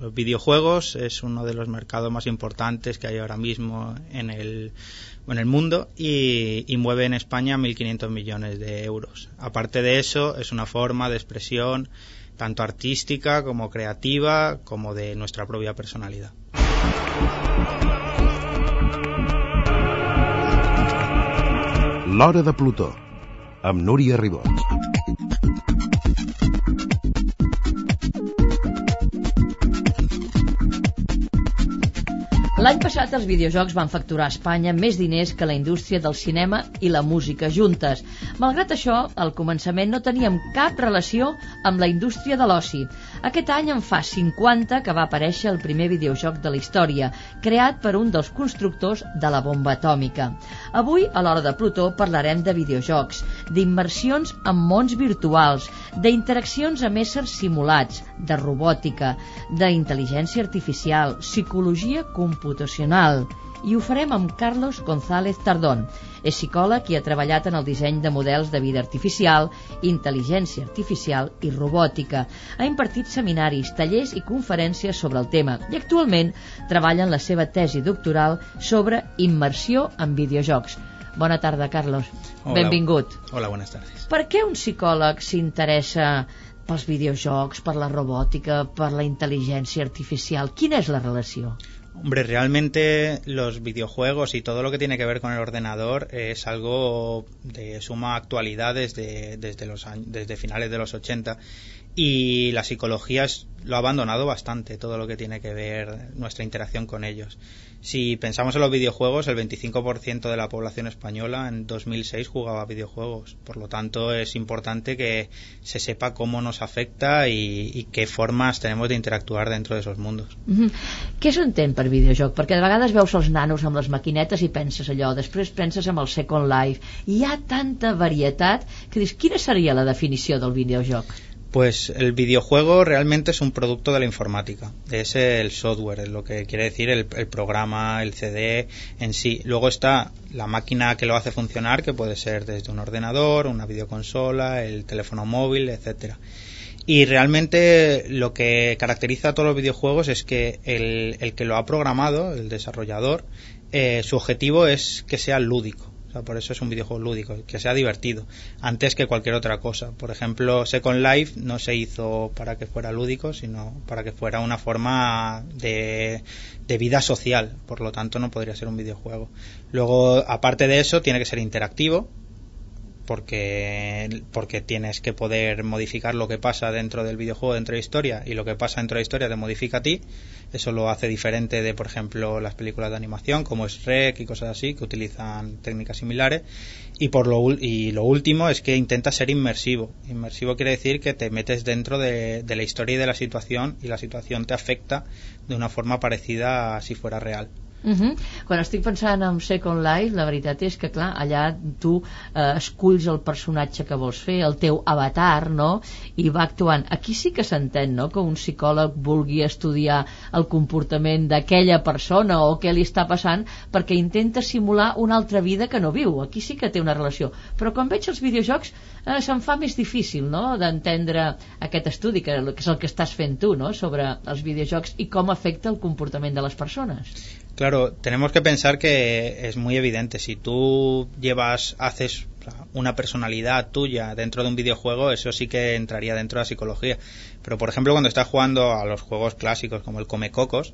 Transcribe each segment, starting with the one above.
Los videojuegos es uno de los mercados más importantes que hay ahora mismo en el, en el mundo y, mueve en España 1.500 millones de euros. Aparte de eso, es una forma de expresión tanto artística como creativa como de nuestra propia personalidad. L'Hora de Plutó, amb Núria Ribot. L'any passat els videojocs van facturar a Espanya més diners que la indústria del cinema i la música juntes. Malgrat això, al començament no teníem cap relació amb la indústria de l'oci. Aquest any en fa 50 que va aparèixer el primer videojoc de la història, creat per un dels constructors de la bomba atòmica. Avui, a l'hora de Plutó, parlarem de videojocs, d'immersions en mons virtuals, d'interaccions amb éssers simulats, de robòtica, d'intel·ligència artificial, psicologia computacional i ho farem amb Carlos González Tardón. És psicòleg i ha treballat en el disseny de models de vida artificial, intel·ligència artificial i robòtica. Ha impartit seminaris, tallers i conferències sobre el tema i actualment treballa en la seva tesi doctoral sobre immersió en videojocs. Bona tarda, Carlos. Hola. Benvingut. Hola, buenas tardes. Per què un psicòleg s'interessa pels videojocs, per la robòtica, per la intel·ligència artificial? Quina és la relació? Hombre, realmente los videojuegos y todo lo que tiene que ver con el ordenador es algo de suma actualidad desde, desde, los desde finales de los 80 y la psicología es, lo ha abandonado bastante, todo lo que tiene que ver nuestra interacción con ellos. Si pensamos en los videojuegos, el 25% de la población española en 2006 jugaba videojuegos. Por lo tanto, es importante que se sepa cómo nos afecta y, y qué formas tenemos de interactuar dentro de esos mundos. Mm -hmm. Què s'entén per videojoc? Perquè de vegades veus els nanos amb les maquinetes i penses allò, després penses amb el Second Life, hi ha tanta varietat que dius, quina seria la definició del videojoc? Pues el videojuego realmente es un producto de la informática, es el software, es lo que quiere decir el, programa, el CD en sí. Luego está la máquina que lo hace funcionar, que puede ser desde un ordenador, una videoconsola, el teléfono móvil, etcétera. Y realmente lo que caracteriza a todos los videojuegos es que el, el que lo ha programado, el desarrollador, eh, su objetivo es que sea lúdico. O sea, por eso es un videojuego lúdico, que sea divertido, antes que cualquier otra cosa. Por ejemplo, Second Life no se hizo para que fuera lúdico, sino para que fuera una forma de, de vida social. Por lo tanto, no podría ser un videojuego. Luego, aparte de eso, tiene que ser interactivo, porque, porque tienes que poder modificar lo que pasa dentro del videojuego, dentro de la historia, y lo que pasa dentro de la historia te modifica a ti. Eso lo hace diferente de, por ejemplo, las películas de animación, como es Rec y cosas así, que utilizan técnicas similares. Y, por lo, y lo último es que intenta ser inmersivo. Inmersivo quiere decir que te metes dentro de, de la historia y de la situación, y la situación te afecta de una forma parecida a si fuera real. Uh -huh. Quan estic pensant en Second Life, la veritat és que, clar, allà tu eh, esculls el personatge que vols fer, el teu avatar, no?, i va actuant. Aquí sí que s'entén, no?, que un psicòleg vulgui estudiar el comportament d'aquella persona o què li està passant perquè intenta simular una altra vida que no viu. Aquí sí que té una relació. Però quan veig els videojocs eh, se'm fa més difícil, no?, d'entendre aquest estudi, que, que és el que estàs fent tu, no?, sobre els videojocs i com afecta el comportament de les persones. Claro, tenemos que pensar que es muy evidente. Si tú llevas, haces una personalidad tuya dentro de un videojuego, eso sí que entraría dentro de la psicología. Pero, por ejemplo, cuando estás jugando a los juegos clásicos como el Come Cocos,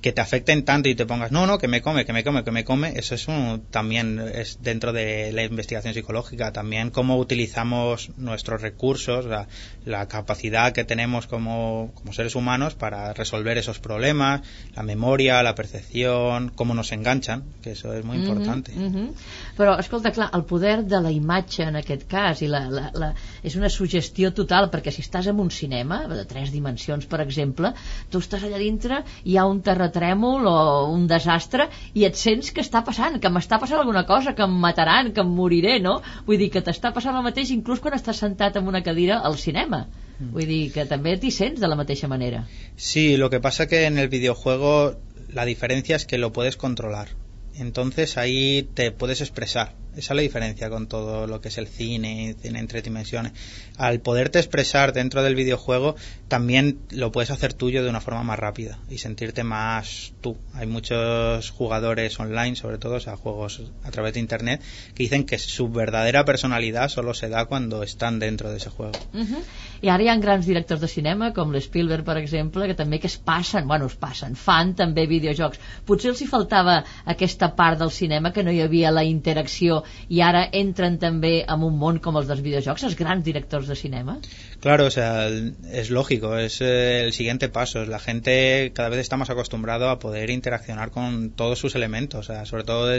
que te afecten tanto y te pongas, no, no, que me come, que me come, que me come, eso es un, también es dentro de la investigación psicológica, también cómo utilizamos nuestros recursos, la, la capacidad que tenemos como, como, seres humanos para resolver esos problemas, la memoria, la percepción, cómo nos enganchan, que eso es muy mm -hmm, importante. Mm -hmm. Però, escolta, clar, el poder de la imatge en aquest cas i la, la, la, és una sugestió total, perquè si estàs en un cinema de tres dimensions, per exemple, tu estàs allà dintre, hi ha un terratrèmol terratrèmol o un desastre i et sents que està passant, que m'està passant alguna cosa, que em mataran, que em moriré, no? Vull dir que t'està passant el mateix inclús quan estàs sentat en una cadira al cinema. Vull dir que també t'hi sents de la mateixa manera. Sí, lo que pasa que en el videojuego la diferencia es que lo puedes controlar. Entonces ahí te puedes expresar esa es la diferencia con todo lo que es el cine, cine en tres dimensiones. Al poderte expresar dentro del videojuego, también lo puedes hacer tuyo de una forma más rápida y sentirte más tú. Hay muchos jugadores online, sobre todo, o sea, juegos a través de internet, que dicen que su verdadera personalidad solo se da cuando están dentro de ese juego. Uh -huh. I ara hi ha grans directors de cinema, com l'Spielberg, per exemple, que també que es passen, bueno, es passen, fan també videojocs. Potser els hi faltava aquesta part del cinema, que no hi havia la interacció, i ara entren també en un món com els dels videojocs, els grans directors de cinema? Claro, o sea, es lógico, es eh, el siguiente paso. La gente cada vez está más acostumbrado a poder interaccionar con todos sus elementos, o sea, sobre todo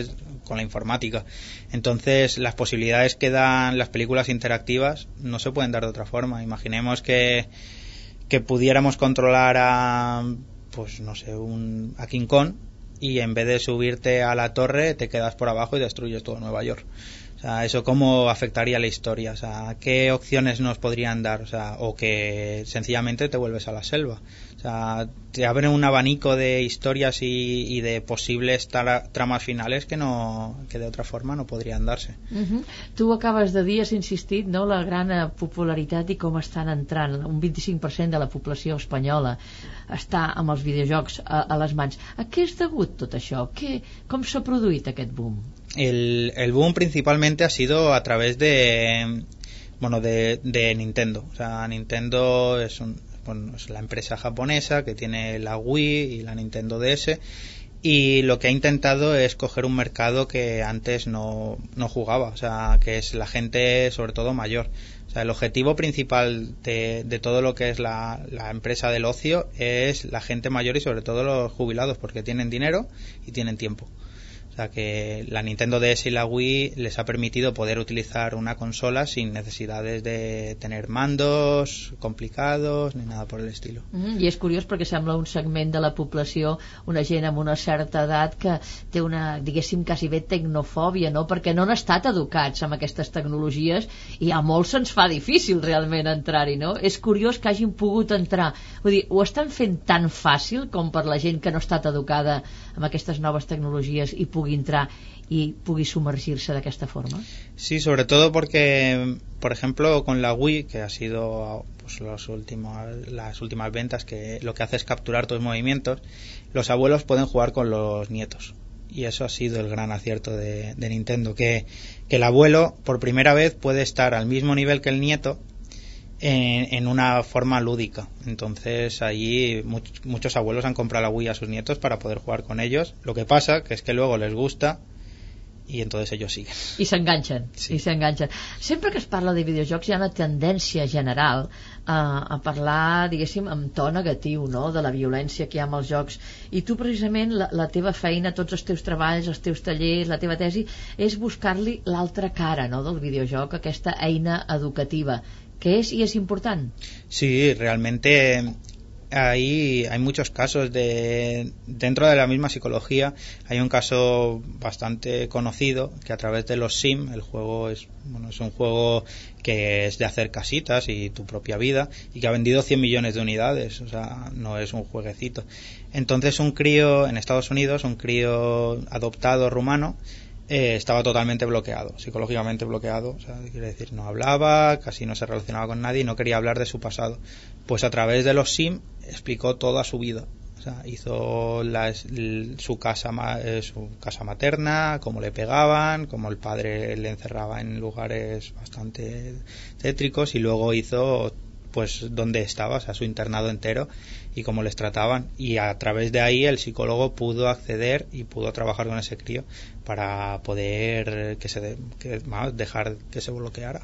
con la informática. Entonces, las posibilidades que dan las películas interactivas no se pueden dar de otra forma. Imaginemos que, que pudiéramos controlar a, pues no sé, un, a King Kong y en vez de subirte a la torre te quedas por abajo y destruyes todo Nueva York. O sea, eso cómo afectaría la historia, o sea, qué opciones nos podrían dar, o sea, o que sencillamente te vuelves a la selva. O sea, te abren un abanico de historias y, y de posibles tra tramas finales que no que de otra forma no podrían darse. Uh -huh. Tu acabes de dir, has insistit, no, la gran eh, popularitat i com estan entrant. Un 25% de la població espanyola està amb els videojocs a, a les mans. A què és degut tot això? Què, com s'ha produït aquest boom? El, el boom principalmente ha sido a través de bueno de, de Nintendo. O sea, Nintendo es un, bueno, es la empresa japonesa que tiene la Wii y la Nintendo DS y lo que ha intentado es coger un mercado que antes no, no jugaba, o sea, que es la gente sobre todo mayor. O sea, el objetivo principal de, de todo lo que es la, la, empresa del ocio es la gente mayor y sobre todo los jubilados porque tienen dinero y tienen tiempo. Sea que la Nintendo DS y la Wii les ha permitido poder utilizar una consola sin necesidades de tener mandos complicados ni nada por el estilo. Mm. I és curiós perquè sembla un segment de la població, una gent amb una certa edat que té una, diguéssim, quasi bé tecnofòbia, no? Perquè no han estat educats amb aquestes tecnologies i a molts se'ns fa difícil realment entrar-hi, no? És curiós que hagin pogut entrar. Vull dir, ho estan fent tan fàcil com per la gent que no ha estat educada amb aquestes noves tecnologies pugui entrar y pugui sumergirse de esta forma? Sí, sobre todo porque, por ejemplo, con la Wii, que ha sido pues, los últimos, las últimas ventas, que lo que hace es capturar tus movimientos, los abuelos pueden jugar con los nietos. Y eso ha sido el gran acierto de, de Nintendo, que, que el abuelo, por primera vez, puede estar al mismo nivel que el nieto en, en, una forma lúdica. Entonces allí much, muchos abuelos han comprado la Wii a sus nietos para poder jugar con ellos. Lo que pasa que es que luego les gusta i entonces ellos siguen. I s'enganxen, sí. i s'enganxen. Sempre que es parla de videojocs hi ha una tendència general a, a parlar, diguéssim, amb to negatiu, no?, de la violència que hi ha amb els jocs. I tu, precisament, la, la teva feina, tots els teus treballs, els teus tallers, la teva tesi, és buscar-li l'altra cara, no?, del videojoc, aquesta eina educativa que es y es importante. Sí, realmente ahí hay muchos casos de dentro de la misma psicología hay un caso bastante conocido que a través de los sim el juego es bueno es un juego que es de hacer casitas y tu propia vida y que ha vendido 100 millones de unidades o sea no es un jueguecito entonces un crío en Estados Unidos un crío adoptado rumano eh, estaba totalmente bloqueado, psicológicamente bloqueado, o sea, quiere decir, no hablaba, casi no se relacionaba con nadie no quería hablar de su pasado. Pues a través de los SIM explicó toda su vida. O sea, hizo la, su, casa, eh, su casa materna, cómo le pegaban, cómo el padre le encerraba en lugares bastante tétricos y luego hizo pues donde estaba, o sea, su internado entero y cómo les trataban. Y a través de ahí el psicólogo pudo acceder y pudo trabajar con ese crío para poder que se de, que, dejar que se bloqueara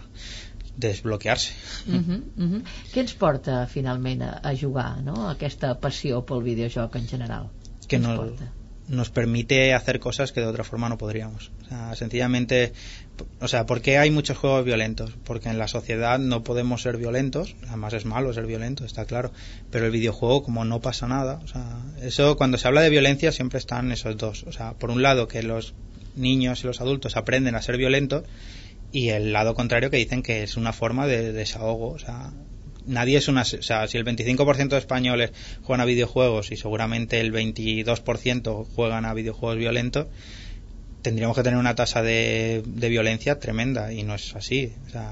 desbloquear-se. Uh -huh, uh -huh. Què ens porta finalment a, a jugar, no? aquesta passió pel videojoc en general? Que no, porta? Nos permite hacer cosas que de otra forma no podríamos. O sea, sencillamente, o sea, ¿por qué hay muchos juegos violentos? Porque en la sociedad no podemos ser violentos, además es malo ser violento, está claro, pero el videojuego como no pasa nada, o sea, eso cuando se habla de violencia siempre están esos dos, o sea, por un lado que los niños y los adultos aprenden a ser violentos y el lado contrario que dicen que es una forma de desahogo, o sea, nadie es una. O sea, si el 25% de españoles juegan a videojuegos y seguramente el 22% juegan a videojuegos violentos, tendríamos que tener una tasa de, violencia tremenda y no es así. O sea,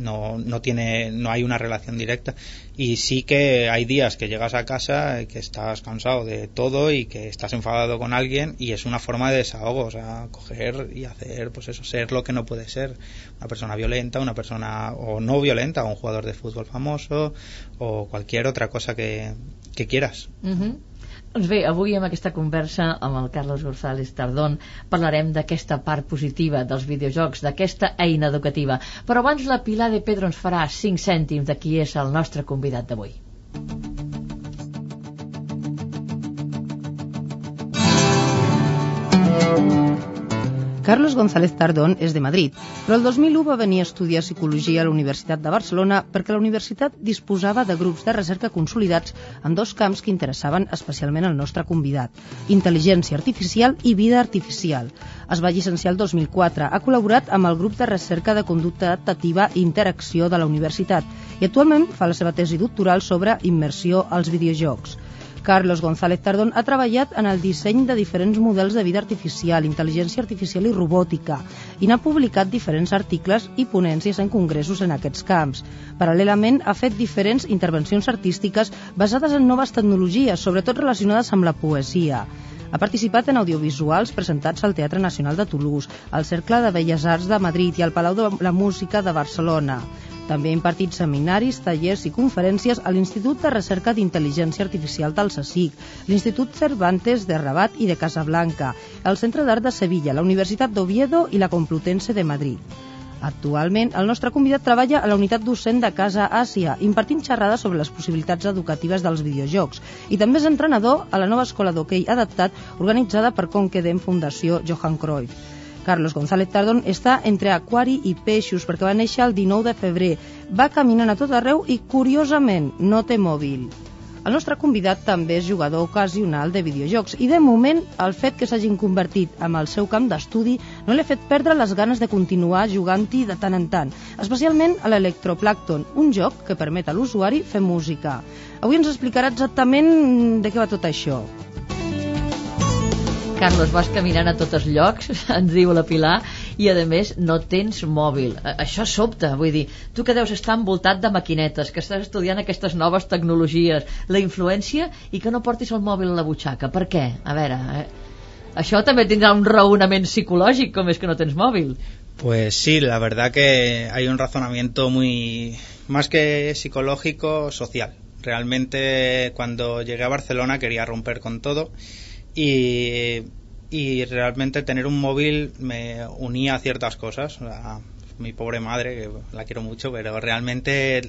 no, no tiene no hay una relación directa. Y sí que hay días que llegas a casa que estás cansado de todo y que estás enfadado con alguien y es una forma de desahogo o sea coger y hacer pues eso ser lo que no puede ser. Una persona violenta una persona o no violenta o un jugador de fútbol famoso o cualquier otra cosa que, que quieras. Doncs bé, avui amb aquesta conversa amb el Carlos González Tardón parlarem d'aquesta part positiva dels videojocs, d'aquesta eina educativa. Però abans la Pilar de Pedro ens farà 5 cèntims de qui és el nostre convidat d'avui. Carlos González Tardón és de Madrid, però el 2001 va venir a estudiar Psicologia a la Universitat de Barcelona perquè la universitat disposava de grups de recerca consolidats en dos camps que interessaven especialment al nostre convidat, intel·ligència artificial i vida artificial. Es va llicenciar el 2004, ha col·laborat amb el grup de recerca de conducta adaptativa i interacció de la universitat i actualment fa la seva tesi doctoral sobre immersió als videojocs. Carlos González Tardón ha treballat en el disseny de diferents models de vida artificial, intel·ligència artificial i robòtica i n'ha publicat diferents articles i ponències en congressos en aquests camps. Paral·lelament, ha fet diferents intervencions artístiques basades en noves tecnologies, sobretot relacionades amb la poesia. Ha participat en audiovisuals presentats al Teatre Nacional de Toulouse, al Cercle de Belles Arts de Madrid i al Palau de la Música de Barcelona. També ha impartit seminaris, tallers i conferències a l'Institut de Recerca d'Intel·ligència Artificial del CSIC, l'Institut Cervantes de Rabat i de Casablanca, el Centre d'Art de Sevilla, la Universitat d'Oviedo i la Complutense de Madrid. Actualment, el nostre convidat treballa a la unitat docent de Casa Àsia, impartint xerrades sobre les possibilitats educatives dels videojocs, i també és entrenador a la nova escola d'hoquei adaptat organitzada per Conquedem Fundació Johan Cruyff. Carlos González Tardón està entre aquari i peixos perquè va néixer el 19 de febrer. Va caminant a tot arreu i, curiosament, no té mòbil. El nostre convidat també és jugador ocasional de videojocs i, de moment, el fet que s'hagin convertit en el seu camp d'estudi no li ha fet perdre les ganes de continuar jugant-hi de tant en tant, especialment a l'Electroplàcton, un joc que permet a l'usuari fer música. Avui ens explicarà exactament de què va tot això. Carlos, vas caminant a tots els llocs, ens diu la Pilar, i a més no tens mòbil. Això sobta, vull dir, tu que deus estar envoltat de maquinetes, que estàs estudiant aquestes noves tecnologies, la influència i que no portis el mòbil a la butxaca. Per què? A veure, eh? això també tindrà un raonament psicològic, com és que no tens mòbil. Pues sí, la verdad que hay un razonamiento muy, más que psicológico, social. Realmente cuando llegué a Barcelona quería romper con todo y, y realmente tener un móvil me unía a ciertas cosas. A mi pobre madre, que la quiero mucho, pero realmente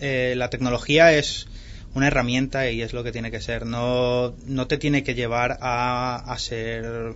eh, la tecnología es una herramienta y es lo que tiene que ser. No, no te tiene que llevar a, a ser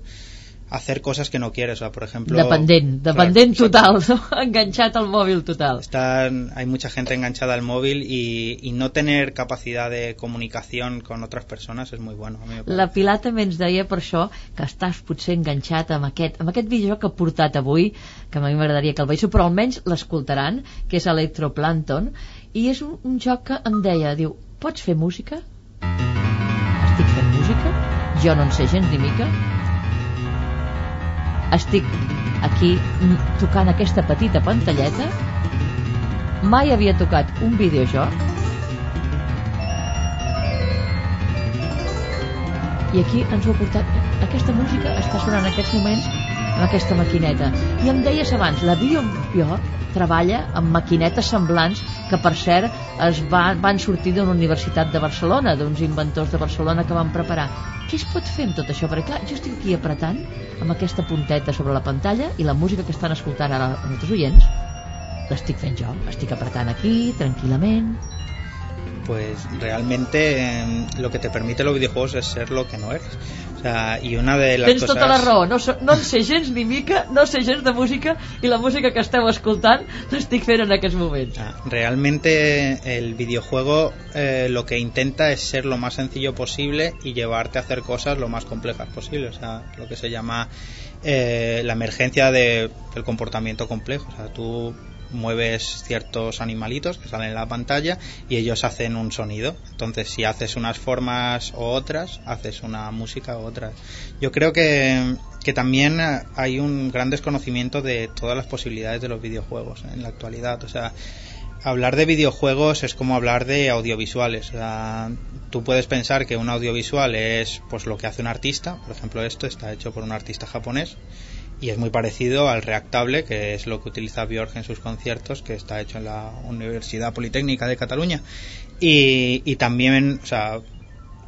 hacer cosas que no quieres, o sea, por ejemplo... Dependent, dependent Claro, total, no? enganxat al mòbil total. Están, hay mucha gente enganchada al móvil y, y no tener capacidad de comunicación con otras personas es muy bueno. A. La Pilar també ens deia per això que estàs potser enganxat amb aquest, amb aquest videojoc que ha portat avui, que a mi m'agradaria que el veixiu, però almenys l'escoltaran, que és Electroplankton, i és un, un joc que em deia, diu, pots fer música? Estic fent música? Jo no en sé gens ni mica. Estic aquí tocant aquesta petita pantalleta. Mai havia tocat un videojoc. i aquí ens ho ha portat aquesta música està sonant en aquests moments amb aquesta maquineta i em deies abans, la Biompio treballa amb maquinetes semblants que per cert es va, van sortir d'una universitat de Barcelona d'uns inventors de Barcelona que van preparar què es pot fer amb tot això? perquè clar, jo estic aquí apretant amb aquesta punteta sobre la pantalla i la música que estan escoltant ara els nostres oients l'estic fent jo, estic apretant aquí tranquil·lament Pues realmente eh, lo que te permite los videojuegos es ser lo que no eres. O sea, y una de las Tens cosas... tota la raó, no, no en sé gens ni mica, no sé gens de música i la música que esteu escoltant l'estic fent en aquests moments. Ah, Realmente el videojuego eh, lo que intenta es ser lo más sencillo posible y llevarte a hacer cosas lo más complejas posible. O sea, lo que se llama eh, la emergencia de- del comportamiento complejo. O sea, tú mueves ciertos animalitos que salen en la pantalla y ellos hacen un sonido. Entonces, si haces unas formas o otras, haces una música o otras. Yo creo que, que también hay un gran desconocimiento de todas las posibilidades de los videojuegos en la actualidad. O sea, hablar de videojuegos es como hablar de audiovisuales. O sea, tú puedes pensar que un audiovisual es pues lo que hace un artista. Por ejemplo, esto está hecho por un artista japonés y es muy parecido al reactable, que es lo que utiliza Björk en sus conciertos, que está hecho en la Universidad Politécnica de Cataluña. Y, y también, o sea,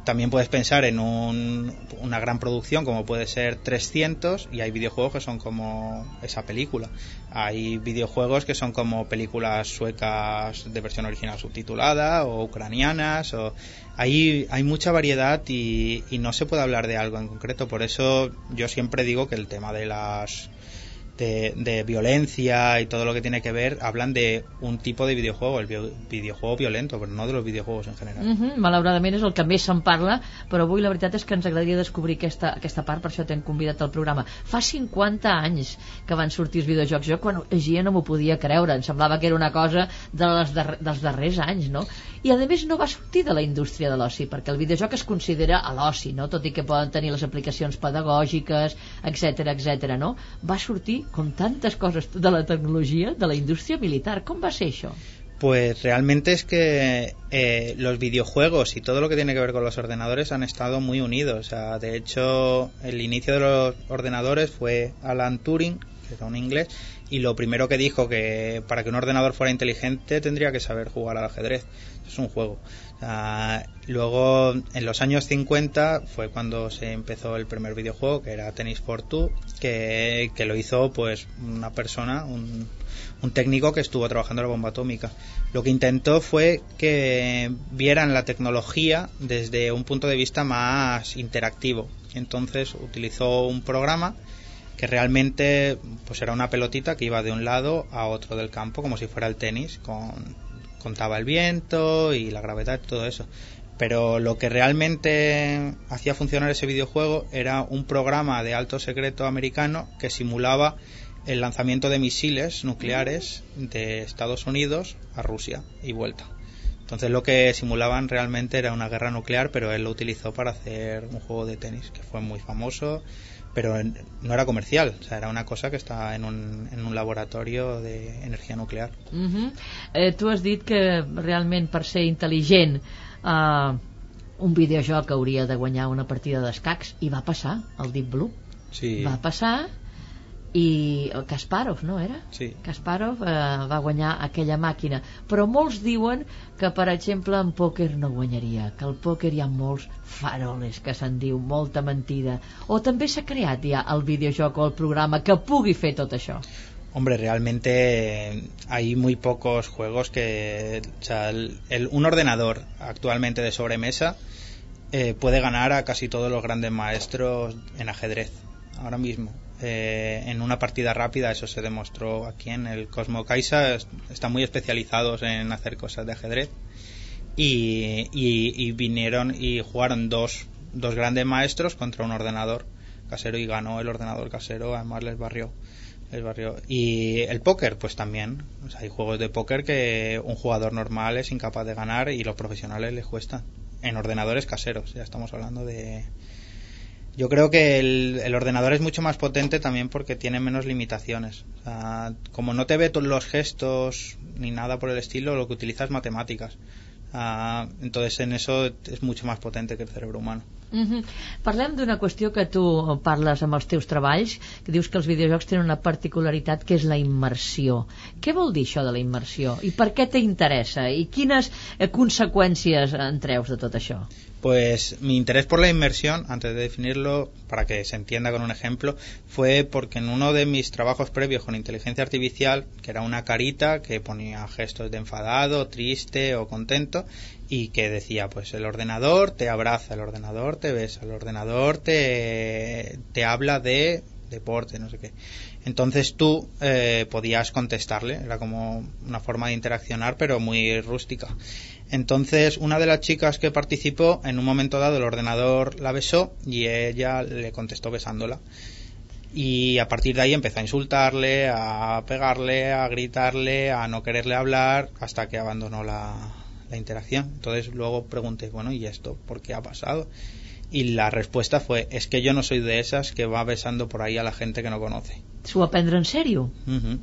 también puedes pensar en una gran producción como puede ser 300 y hay videojuegos que son como esa película. Hay videojuegos que son como películas suecas de versión original subtitulada o ucranianas. O... Hay, hay mucha variedad y, y no se puede hablar de algo en concreto. Por eso yo siempre digo que el tema de las de, violencia y todo lo que tiene que ver, hablan de un tipo de videojuego, el videojuego violento, però no de los videojuegos en general. Uh -huh. Malauradament és el que més se'n parla, però avui la veritat és que ens agradaria descobrir aquesta, aquesta part, per això t'hem convidat al programa. Fa 50 anys que van sortir els videojocs. Jo quan llegia no m'ho podia creure, em semblava que era una cosa de les dar dels darrers anys, no? I a més no va sortir de la indústria de l'oci, perquè el videojoc es considera a l'oci, no? Tot i que poden tenir les aplicacions pedagògiques, etc etc. no? Va sortir con tantas cosas de la tecnología, de la industria militar. ¿Cómo va eso? Pues realmente es que eh, los videojuegos y todo lo que tiene que ver con los ordenadores han estado muy unidos. O sea, de hecho, el inicio de los ordenadores fue Alan Turing, que era un inglés, y lo primero que dijo que para que un ordenador fuera inteligente tendría que saber jugar al ajedrez. Es un juego. Uh, luego, en los años 50 fue cuando se empezó el primer videojuego, que era Tennis for Two, que, lo hizo pues una persona, un, un, técnico que estuvo trabajando en la bomba atómica. Lo que intentó fue que vieran la tecnología desde un punto de vista más interactivo. Entonces utilizó un programa que realmente pues era una pelotita que iba de un lado a otro del campo como si fuera el tenis con contaba el viento y la gravedad y todo eso. Pero lo que realmente hacía funcionar ese videojuego era un programa de alto secreto americano que simulaba el lanzamiento de misiles nucleares de Estados Unidos a Rusia y vuelta. Entonces lo que simulaban realmente era una guerra nuclear, pero él lo utilizó para hacer un juego de tenis que fue muy famoso pero no era comercial, o sea, era una cosa que estaba en un, en un laboratorio de energia nuclear. Uh -huh. eh, tu has dit que realment per ser intel·ligent eh, un videojoc hauria de guanyar una partida d'escacs i va passar, el Deep Blue. Sí. Va passar i Kasparov, no era? Sí. Kasparov eh, va guanyar aquella màquina però molts diuen que per exemple en pòquer no guanyaria que al pòquer hi ha molts faroles que se'n diu, molta mentida o també s'ha creat ja el videojoc o el programa que pugui fer tot això Hombre, realmente hay muy pocos juegos que. O sea, el, el, un ordenador actualmente de sobremesa eh, puede ganar a casi todos los grandes maestros en ajedrez ahora mismo. Eh, en una partida rápida, eso se demostró aquí en el Cosmo Kaisa, están muy especializados en hacer cosas de ajedrez y, y, y vinieron y jugaron dos, dos grandes maestros contra un ordenador casero y ganó el ordenador casero, además les barrió. Les barrió. Y el póker, pues también. Hay juegos de póker que un jugador normal es incapaz de ganar y los profesionales les cuesta. En ordenadores caseros, ya estamos hablando de, yo creo que el, el, ordenador es mucho más potente también porque tiene menos limitaciones. O sea, como no te ve los gestos ni nada por el estilo, lo que utiliza es matemáticas. Uh, entonces en eso es mucho más potente que el cerebro humano. Uh -huh. Parlem d'una qüestió que tu parles amb els teus treballs, que dius que els videojocs tenen una particularitat que és la immersió. Què vol dir això de la immersió? I per què t'interessa? I quines eh, conseqüències en treus de tot això? Pues mi interés por la inmersión, antes de definirlo, para que se entienda con un ejemplo, fue porque en uno de mis trabajos previos con inteligencia artificial, que era una carita que ponía gestos de enfadado, triste o contento, y que decía, pues el ordenador te abraza, el ordenador te besa, el ordenador te, te habla de deporte, no sé qué. Entonces tú eh, podías contestarle, era como una forma de interaccionar, pero muy rústica. Entonces, una de las chicas que participó, en un momento dado el ordenador la besó y ella le contestó besándola. y a partir de ahí empezó a insultarle, a pegarle, a gritarle, a no quererle hablar, hasta que abandonó la, la interacción. Entonces luego pregunté, bueno, ¿y esto por qué ha pasado? Y la respuesta fue, es que yo no soy de esas que va besando por ahí a la gente que no conoce. S'ho va prendre en sèrio? Ujú.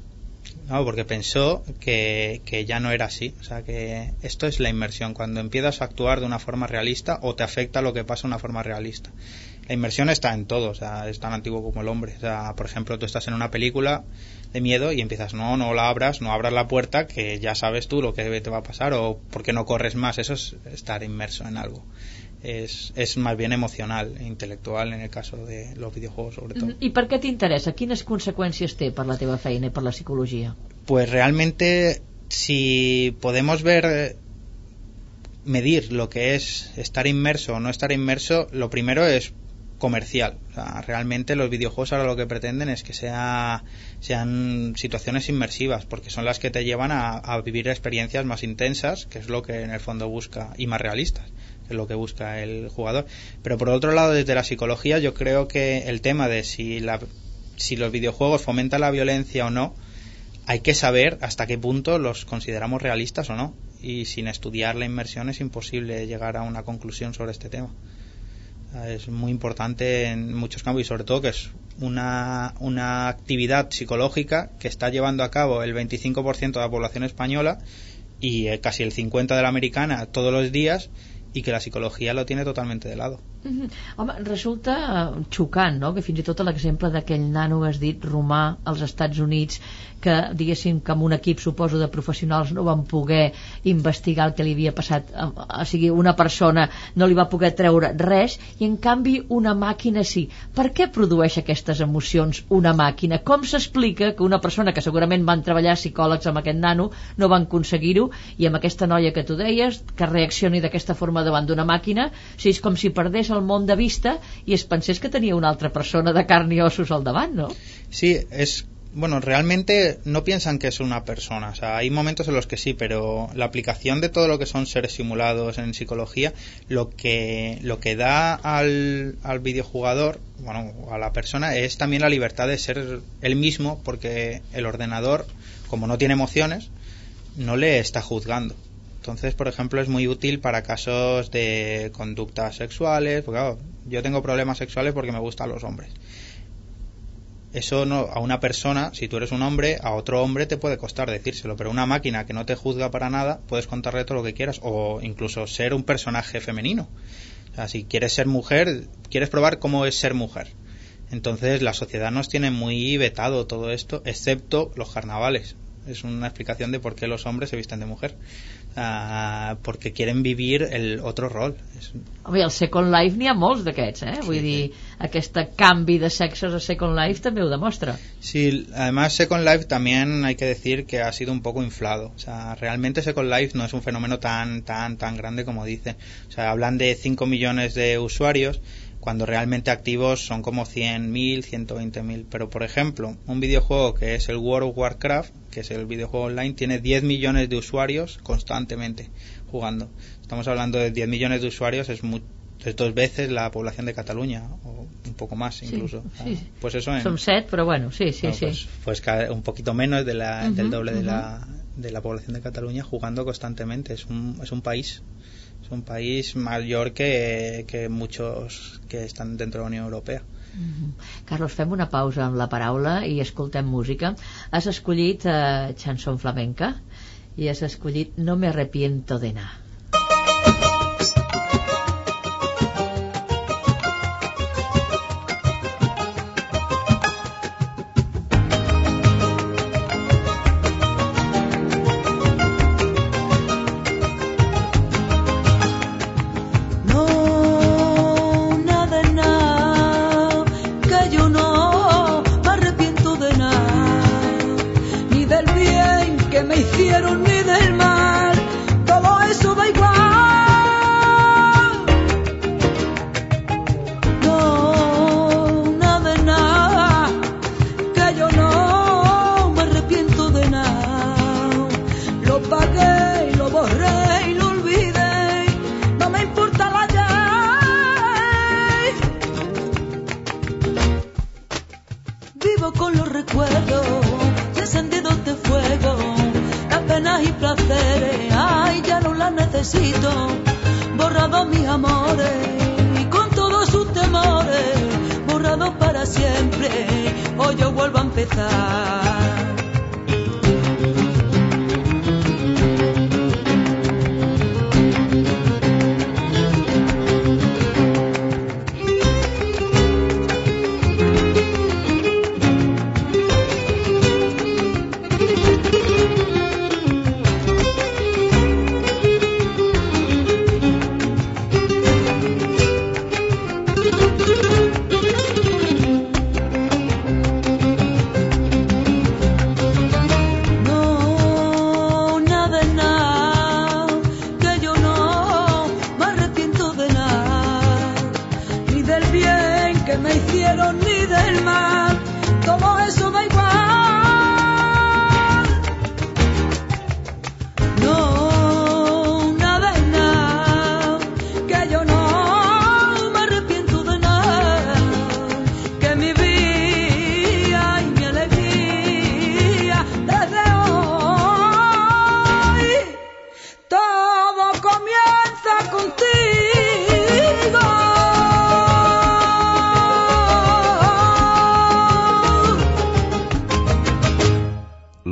No, porque pensó que, que ya no era así. O sea, que esto es la inmersión. Cuando empiezas a actuar de una forma realista o te afecta lo que pasa de una forma realista. La inmersión está en todo, o sea, es tan antiguo como el hombre. O sea, por ejemplo, tú estás en una película de miedo y empiezas, no, no la abras, no abras la puerta, que ya sabes tú lo que te va a pasar o por qué no corres más. Eso es estar inmerso en algo. Es, más bien emocional e intelectual en el caso de los videojuegos, sobre todo. I per què t'interessa? Quines conseqüències té per la teva feina i per la psicologia? Pues realmente, si podemos ver, medir lo que es estar inmerso o no estar inmerso, lo primero es comercial. O sea, realmente los videojuegos ahora lo que pretenden es que sea, sean situaciones inmersivas, porque son las que te llevan a, a vivir experiencias más intensas, que es lo que en el fondo busca, y más realistas, es lo que busca el jugador. Pero por otro lado, desde la psicología, yo creo que el tema de si, la, si los videojuegos fomentan la violencia o no, hay que saber hasta qué punto los consideramos realistas o no. Y sin estudiar la inmersión es imposible llegar a una conclusión sobre este tema. Es muy importante en muchos campos y sobre todo que es una, una actividad psicológica que está llevando a cabo el 25% de la población española y eh, casi el 50% de la americana todos los días y que la psicología lo tiene totalmente de lado. Mm -hmm. Home, resulta eh, xocant, no?, que fins i tot l'exemple d'aquell nano que has dit romà als Estats Units que, diguéssim, que amb un equip, suposo, de professionals no van poder investigar el que li havia passat, o sigui, una persona no li va poder treure res i en canvi una màquina sí. Per què produeix aquestes emocions una màquina? Com s'explica que una persona que segurament van treballar psicòlegs amb aquest nano no van aconseguir-ho i amb aquesta noia que tu deies que reaccioni d'aquesta forma davant d'una màquina sigui, és com si perdés el món de vista i es pensés que tenia una altra persona de carn i ossos al no? Sí, es bueno, realmente no piensan que es una persona. O sea, hay momentos en los que sí, pero la aplicación de todo lo que son seres simulados en psicología, lo que, lo que da al, al videojugador, bueno, a la persona, es también la libertad de ser él mismo, porque el ordenador, como no tiene emociones, no le está juzgando. Entonces, por ejemplo, es muy útil para casos de conductas sexuales, porque yo tengo problemas sexuales porque me gustan los hombres eso no a una persona, si tú eres un hombre, a otro hombre te puede costar decírselo, pero una máquina que no te juzga para nada, puedes contarle todo lo que quieras o incluso ser un personaje femenino. O sea, si quieres ser mujer, quieres probar cómo es ser mujer. Entonces la sociedad nos tiene muy vetado todo esto, excepto los carnavales. Es una explicación de por qué los hombres se visten de mujer. Uh, perquè quieren vivir el otro rol. Home, el Second Life n'hi ha molts d'aquests, eh? Sí, Vull dir, aquest canvi de sexos a Second Life també ho demostra. Sí, además Second Life también hay que decir que ha sido un poco inflado. O sea, realmente Second Life no es un fenómeno tan, tan, tan grande como dicen. O sea, hablan de 5 millones de usuarios, cuando realmente activos son como 100.000, 120.000. Pero, por ejemplo, un videojuego que es el World of Warcraft, que es el videojuego online, tiene 10 millones de usuarios constantemente jugando. Estamos hablando de 10 millones de usuarios, es, muy, es dos veces la población de Cataluña, o un poco más incluso. Sí, sí. Pues eso en, Som set, però bueno, sí, sí, no, sí. Pues, pues un poquito menos de la, Uh -huh, del doble de, uh -huh. la, de la población de Cataluña jugando constantemente. Es un, es un país. Es un país mayor que, que muchos que están dentro de la Unión Europea. Carlos, fem una pausa amb la paraula i escoltem música. Has escollit eh, chanson flamenca i has escollit No me arrepiento de nada.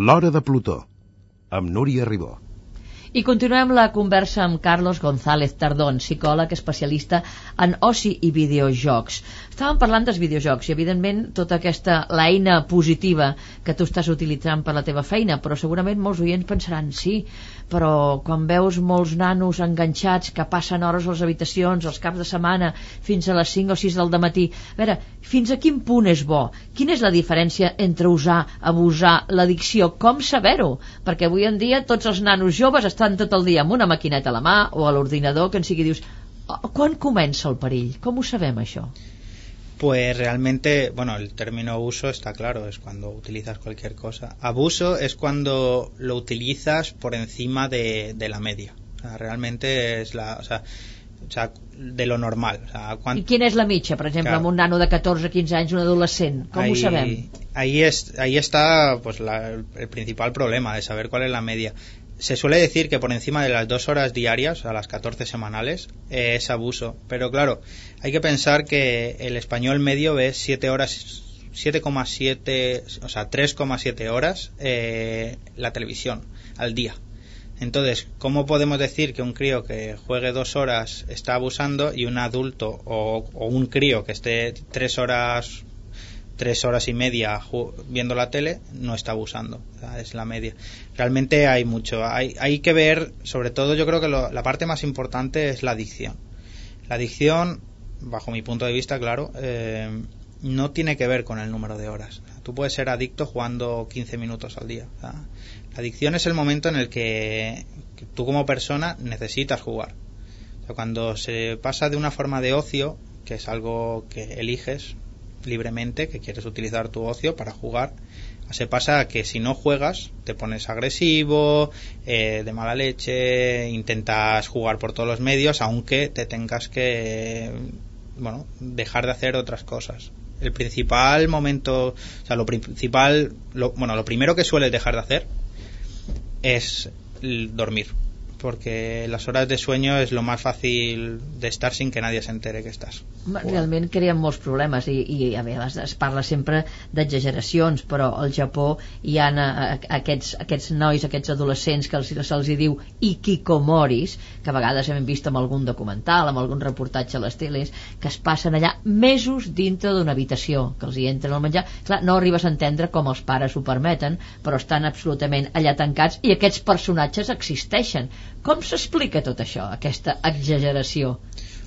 L'Hora de Plutó, amb Núria Ribó. I continuem la conversa amb Carlos González Tardón, psicòleg especialista en oci i videojocs. Estàvem parlant dels videojocs i, evidentment, tota aquesta l'eina positiva que tu estàs utilitzant per la teva feina, però segurament molts oients pensaran, sí, però quan veus molts nanos enganxats que passen hores a les habitacions, els caps de setmana, fins a les 5 o 6 del matí, a veure, fins a quin punt és bo? Quina és la diferència entre usar, abusar, l'addicció? Com saber-ho? Perquè avui en dia tots els nanos joves estan tot el dia amb una maquineta a la mà o a l'ordinador que en sigui dius "Oh, quan comença el perill? Com ho sabem això? Pues realmente, bueno, el término uso está claro, es cuando utilizas cualquier cosa. Abuso es cuando lo utilizas por encima de, de la media. O sea, realmente es la, o sea, o sea, de lo normal. O sea, cuan- I quina és la mitja, per exemple, Clar. amb un nano de 14-15 anys, un adolescent? Com ho ahí, sabem? Ahí, es, ahí está pues la- el principal problema de saber cuál es la media. Se suele decir que por encima de las dos horas diarias, a las 14 semanales, eh, es abuso. Pero claro, hay que pensar que el español medio ve 7 horas, 7,7, o sea, 3,7 horas eh, la televisión al día. Entonces, ¿cómo podemos decir que un crío que juegue dos horas está abusando y un adulto o, o un crío que esté tres horas tres horas y media viendo la tele no está abusando es la media. Realmente hay mucho hay, hay que ver sobre todo yo creo que lo- la parte más importante es la adicción. La adicción bajo mi punto de vista claro eh, no tiene que ver con el número de horas. Tú puedes ser adicto jugando 15 minutos al día la adicción es el momento en el que, tú como persona necesitas jugar. Cuando se pasa de una forma de ocio que es algo que eliges libremente, que quieres utilizar tu ocio para jugar, se pasa que si no juegas te pones agresivo, eh, de mala leche, intentas jugar por todos los medios, aunque te tengas que, bueno, dejar de hacer otras cosas. El principal momento, o sea, lo principal, lo, bueno, lo primero que sueles dejar de hacer es dormir porque las horas de sueño es lo más fácil de estar sin que nadie se entere que. Home, Realment creen molts problemes i, i a vegades es parla sempre d'exageracions, però al Japó hi ha aquests, aquests nois, aquests adolescents que els, se'ls hi diu ikikomoris, que a vegades hem vist amb algun documental, amb algun reportatge a les teles, que es passen allà mesos dintre d'una habitació, que els hi entren al menjar. Clar, no arribes a entendre com els pares ho permeten, però estan absolutament allà tancats i aquests personatges existeixen. Com s'explica tot això, aquesta exageració?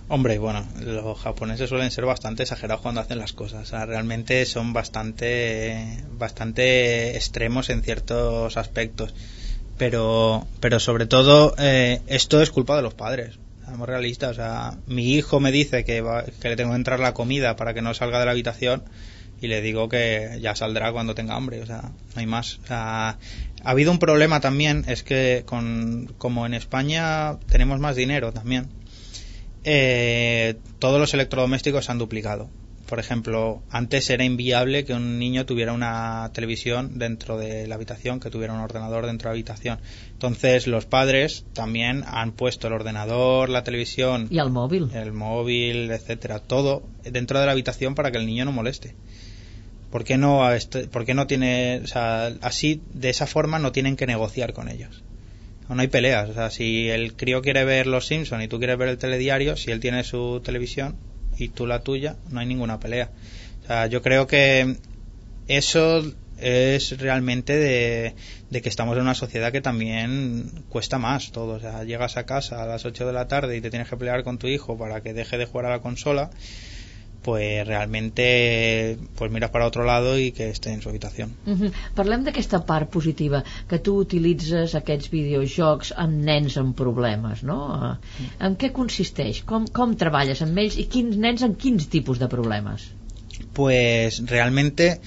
Hombre, bueno, los japoneses suelen ser bastante exagerados cuando hacen las cosas. O sea, realmente son bastante, bastante extremos en ciertos aspectos. Pero, pero sobre todo, eh, esto es culpa de los padres. Seamos realistas. O sea, mi hijo me dice que, va- que le tengo que entrar la comida para que no salga de la habitación y le digo que ya saldrá cuando tenga hambre. O sea, no hay más. O sea, ha habido un problema también, es que con, como en España tenemos más dinero también, eh, todos los electrodomésticos se han duplicado. por ejemplo, antes era inviable que un niño tuviera una televisión dentro de la habitación, que tuviera un ordenador dentro de la habitación. Entonces, los padres también han puesto el ordenador, la televisión, I el mòbil. el móvil, etcétera, todo dentro de la habitación para que el niño no moleste. ¿Por qué no, este- por no tiene, o sea, así, de esa forma no tienen que negociar con ellos? No hay peleas, o sea, si el crío quiere ver Los Simpson y tú quieres ver el telediario, si él tiene su televisión y tú la tuya, no hay ninguna pelea. O sea, yo creo que eso es realmente de, de que estamos en una sociedad que también cuesta más todo. O sea, llegas a casa a las 8 de la tarde y te tienes que pelear con tu hijo para que deje de jugar a la consola, pues realmente pues miras para otro lado y que esté en su habitación. Uh -huh. Parlem d'aquesta part positiva, que tu utilitzes aquests videojocs amb nens amb problemes, no? Eh, En què consisteix? Com, com treballes amb ells i quins nens amb quins tipus de problemes? Pues realmente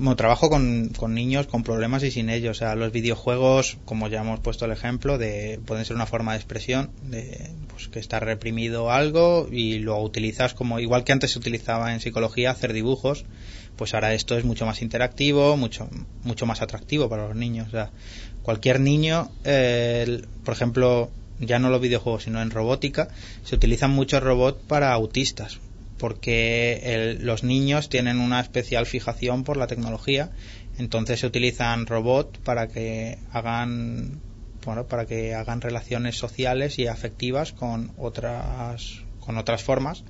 bueno, trabajo con, niños con problemas y sin ellos. O sea, los videojuegos, como ya hemos puesto el ejemplo, de pueden ser una forma de expresión, de pues que está reprimido algo y lo utilizas como igual que antes se utilizaba en psicología hacer dibujos, pues ahora esto es mucho más interactivo, mucho mucho más atractivo para los niños. O sea, cualquier niño, eh, el- por ejemplo, ya no los videojuegos, sino en robótica, se utilizan muchos robots para autistas, porque el- los niños tienen una especial fijación por la tecnología, entonces se utilizan robots para que hagan bueno, para que hagan relaciones sociales y afectivas con otras con otras formas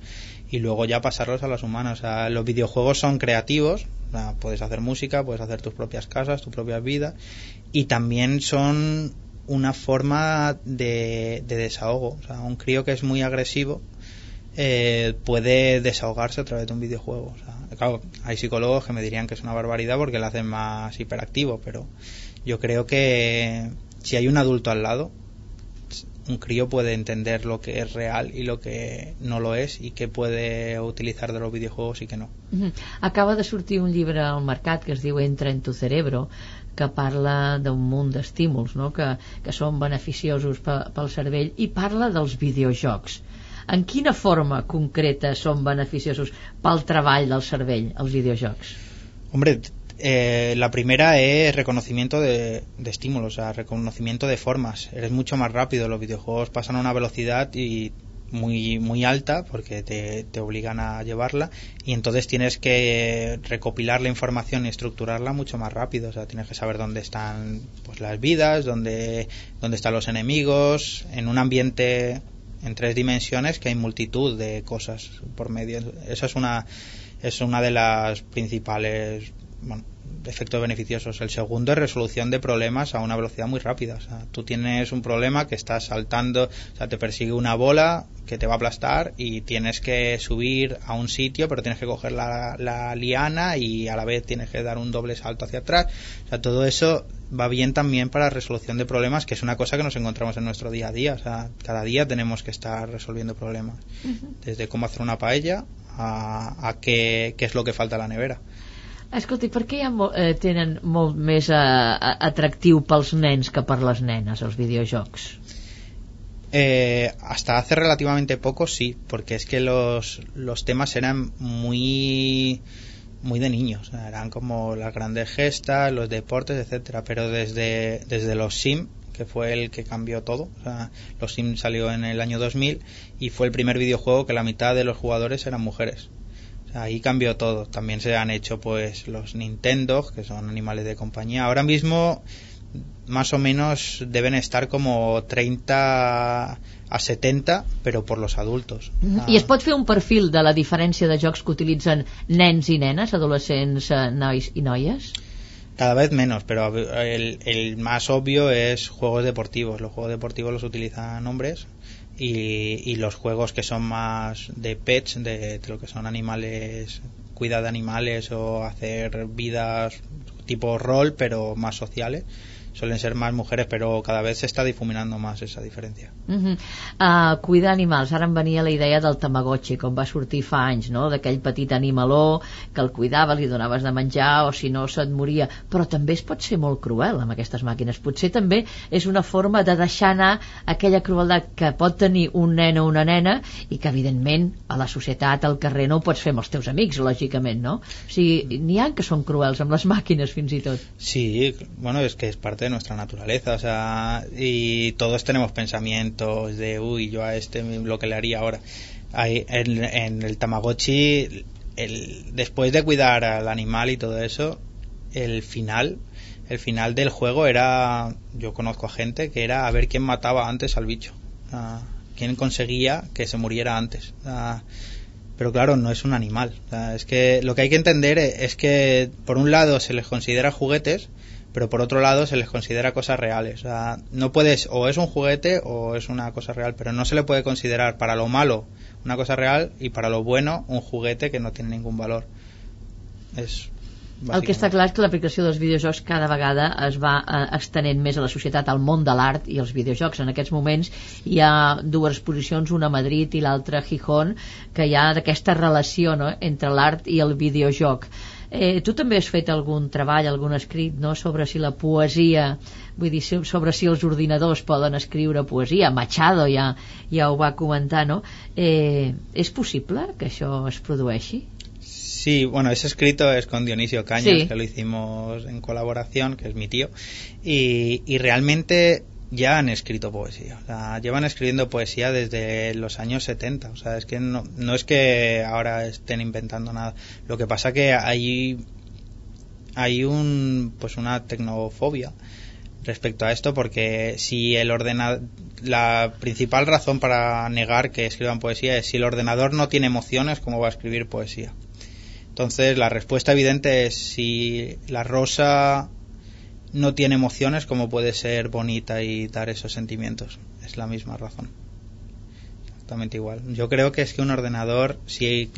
y luego ya pasarlos a. O sea, los videojuegos son creativos, o sea, puedes hacer música, puedes hacer tus propias casas, tus propias vidas y también son una forma de, de desahogo. O sea, un crío que es muy agresivo eh, puede desahogarse a través de un videojuego. O sea, claro, hay psicólogos que me dirían que es una barbaridad porque lo hacen más hiperactivo, pero yo creo que si hay un adulto al lado, un crío puede entender lo que es real y lo que no lo es y qué puede utilizar de los videojuegos y que no. Acaba de sortir un llibre al mercat que es diu Entra en tu cerebro que parla d'un munt d'estímuls no? que, que són beneficiosos pe, pel cervell i parla dels videojocs en quina forma concreta són beneficiosos pel treball del cervell els videojocs? Hombre, eh, la primera es reconocimiento de, de estímulos, o sea, reconocimiento de formas. Eres mucho más rápido, los videojuegos pasan a una velocidad y muy muy alta porque te, te obligan a llevarla y entonces tienes que recopilar la información y estructurarla mucho más rápido o sea tienes que saber dónde están pues las vidas dónde dónde están los enemigos en un ambiente en tres dimensiones que hay multitud de cosas por medio esa es una es una de las principales efectos beneficiosos. El segundo es resolución de problemas a una velocidad muy rápida. O sea, tú tienes un problema que estás saltando, o sea, te persigue una bola que te va a aplastar y tienes que subir a un sitio, pero tienes que coger la, la liana y a la vez tienes que dar un doble salto hacia atrás. O sea, todo eso va bien también para resolución de problemas, que es una cosa que nos encontramos en nuestro día a día. O sea, cada día tenemos que estar resolviendo problemas. Uh -huh. Desde cómo hacer una paella a, a qué, qué es lo que falta a la nevera. Escolti, per què ja eh, tenen molt més eh, atractiu pels nens que per les nenes els videojocs? Eh, hasta hace relativamente poco sí, porque es que los, los temas eran muy muy de niños, eran como las grandes gestas, los deportes, etcétera, pero desde, desde los Sim, que fue el que cambió todo, o sea, los Sim salió en el año 2000 y fue el primer videojuego que la mitad de los jugadores eran mujeres. O sea, ahí cambió todo. También se han hecho pues los Nintendo, que son animales de compañía. Ahora mismo más o menos deben estar como 30 a 70, pero por los adultos. Ah. I es pot fer un perfil de la diferència de jocs que utilitzen nens i nenes, adolescents, nois i noies? Cada vez menos, pero el, el más obvio es juegos deportivos. Los juegos deportivos los utilizan hombres y, y, los juegos que son más de pets, de, de, lo que son animales, cuidar de animales o hacer vidas tipo rol, pero más sociales, suelen ser más mujeres, pero cada vez se está difuminando más esa diferencia. Uh -huh. uh, cuidar animals, ara em venia la idea del Tamagotchi, com va sortir fa anys, no? d'aquell petit animaló que el cuidava, li donaves de menjar o si no se't moria, però també es pot ser molt cruel amb aquestes màquines, potser també és una forma de deixar anar aquella crueldat que pot tenir un nen o una nena i que evidentment a la societat, al carrer no ho pots fer amb els teus amics, lògicament, no? O sigui, n'hi ha que són cruels amb les màquines fins i tot. Sí, bueno, es que es de nuestra naturaleza, o sea, y todos tenemos pensamientos de, uy, yo a este lo que le haría ahora. En, el Tamagotchi, después de cuidar al animal y todo eso, el final, el final del juego era, yo conozco a gente que era a ver quién mataba antes al bicho, a, quién conseguía que se muriera antes. Pero claro, no es un animal. Es que lo que hay que entender es que por un lado se les considera juguetes, pero por otro lado se les considera cosas reales. O sea, no puedes, o es un juguete o es una cosa real, pero no se le puede considerar para lo malo una cosa real y para lo bueno un juguete que no tiene ningún valor. Es el que està clar és que l'aplicació dels videojocs cada vegada es va eh, extenent més a la societat, al món de l'art i els videojocs. En aquests moments hi ha dues exposicions, una a Madrid i l'altra a Gijón, que hi ha d'aquesta relació no? entre l'art i el videojoc. Eh, tu també has fet algun treball, algun escrit no? sobre si la poesia vull dir, sobre si els ordinadors poden escriure poesia, Machado ja, ja ho va comentar no? eh, és possible que això es produeixi? Sí, bueno, ese escrito es con Dionisio Cañas, sí. que lo hicimos en colaboración, que es mi tío, y, y realmente ya han escrito poesía. O sea, llevan escribiendo poesía desde los años 70. O sea, es que no, es que ahora estén inventando nada. Lo que pasa que hay, hay un, pues una tecnofobia respecto a esto porque si el ordenador la principal razón para negar que escriban poesía es si el ordenador no tiene emociones cómo va a escribir poesía entonces, la respuesta evidente es si la rosa no tiene emociones, ¿cómo puede ser bonita y dar esos sentimientos? Es la misma razón. Exactamente igual. Yo creo que es que un ordenador, si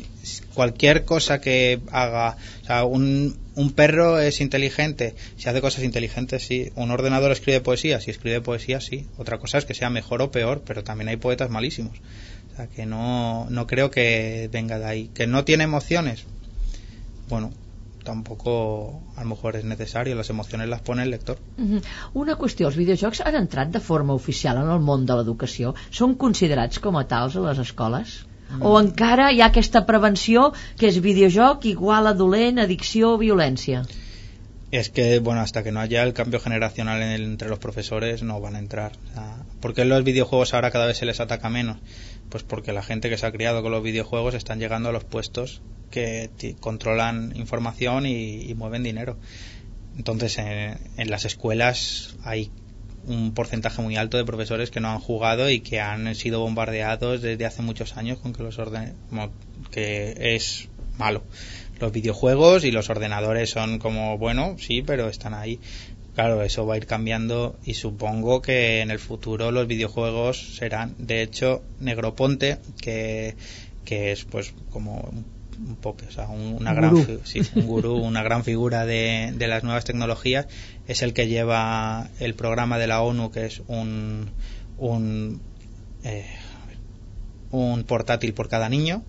cualquier cosa que haga, o sea, un, un perro es inteligente, si hace cosas inteligentes, sí. Un ordenador escribe poesía, si escribe poesía, sí. Otra cosa es que sea mejor o peor, pero también hay poetas malísimos. O sea, que no, no creo que venga de ahí. Que no tiene emociones, bueno, tampoco a lo mejor es necesario, las emociones las pone el lector. Una qüestió, els videojocs han entrat de forma oficial en el món de l'educació? Són considerats com a tals a les escoles? Mm. O encara hi ha aquesta prevenció que és videojoc igual a dolent, addicció o violència? Es que, bueno, hasta que no haya el cambio generacional en el, entre los profesores no van a entrar. O sea, ¿Por qué los videojuegos ahora cada vez se les ataca menos? Pues porque la gente que se ha criado con los videojuegos están llegando a los puestos que controlan información y, mueven dinero. Entonces, en, en, las escuelas hay un porcentaje muy alto de profesores que no han jugado y que han sido bombardeados desde hace muchos años con que los orden que es malo. Los videojuegos y los ordenadores son como, bueno, sí, pero están ahí. Claro, eso va a ir cambiando y supongo que en el futuro los videojuegos serán, de hecho, Negroponte, que, que es pues como un pope, o sea, un, una gran gurú. sí, un gurú, una gran figura de, de, las nuevas tecnologías, es el que lleva el programa de la ONU, que es un un, eh, un portátil por cada niño,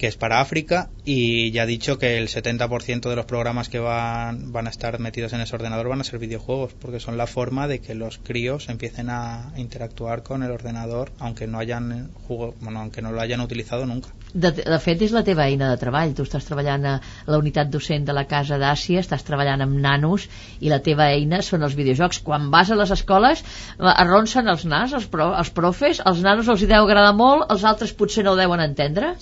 que es para África y ya ha dicho que el 70% de los programas que van, van a estar metidos en ese ordenador van a ser videojuegos porque son la forma de que los críos empiecen a interactuar con el ordenador aunque no hayan jugo, bueno, aunque no lo hayan utilizado nunca. De, de fet, és la teva eina de treball. Tu estàs treballant a la unitat docent de la Casa d'Àsia, estàs treballant amb nanos i la teva eina són els videojocs. Quan vas a les escoles, arronsen els nas, els, pro, els profes, els nanos els hi deu agradar molt, els altres potser no ho deuen entendre?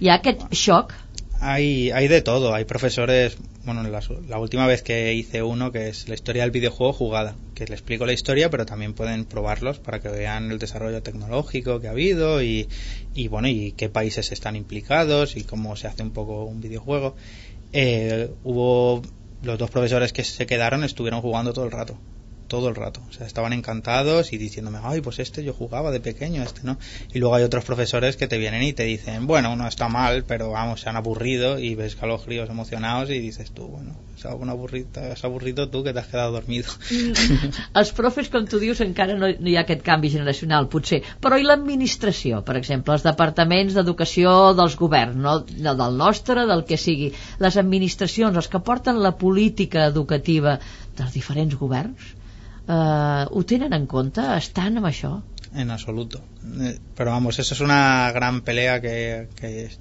¿Y aquest shock? Hay, hay de todo. Hay profesores, bueno, la, la, última vez que hice uno que es la historia del videojuego jugada, que le explico la historia, pero también pueden probarlos para que vean el desarrollo tecnológico que ha habido y, y bueno, y qué países están implicados y cómo se hace un poco un videojuego. Eh, hubo los dos profesores que se quedaron estuvieron jugando todo el rato. Todo el rato. O sea, estaban encantados y diciéndome, ay, pues este yo jugaba de pequeño, este no. Y luego hay otros profesores que te vienen y te dicen, bueno, no está mal, pero vamos, se han aburrido y ves a los críos emocionados y dices tú, bueno, s'ha avorrit, has avorrit tu que t'has quedat dormido. Els profes, com tu dius, encara no, no hi ha aquest canvi generacional, potser. Però i l'administració, per exemple, els departaments d'educació dels governs, no del nostre, del que sigui. Les administracions, els que porten la política educativa dels diferents governs, eh, ho tenen en compte? Estan amb? En absoluto. Eh, pero vamos, eso es una gran pelea que,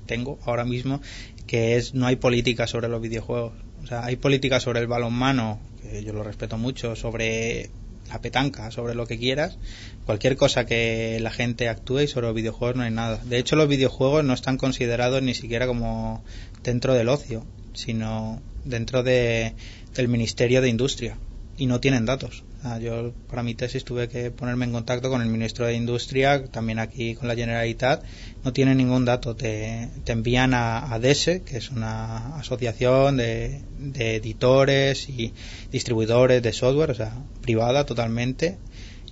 tengo ahora mismo, que es no hay política sobre los videojuegos O sea, hay política sobre el balonmano, que yo lo respeto mucho, sobre la petanca, sobre lo que quieras, cualquier cosa que la gente actúe y sobre los videojuegos no hay nada. De hecho, los videojuegos no están considerados ni siquiera como dentro del ocio, sino dentro de, del Ministerio de Industria y no tienen datos. Ah, yo para mi tesis tuve que ponerme en contacto con el ministro de Industria, también aquí con la Generalitat. No tienen ningún dato. Te, te envían a, DESE, que es una asociación de, de editores y distribuidores de software, o sea, privada totalmente,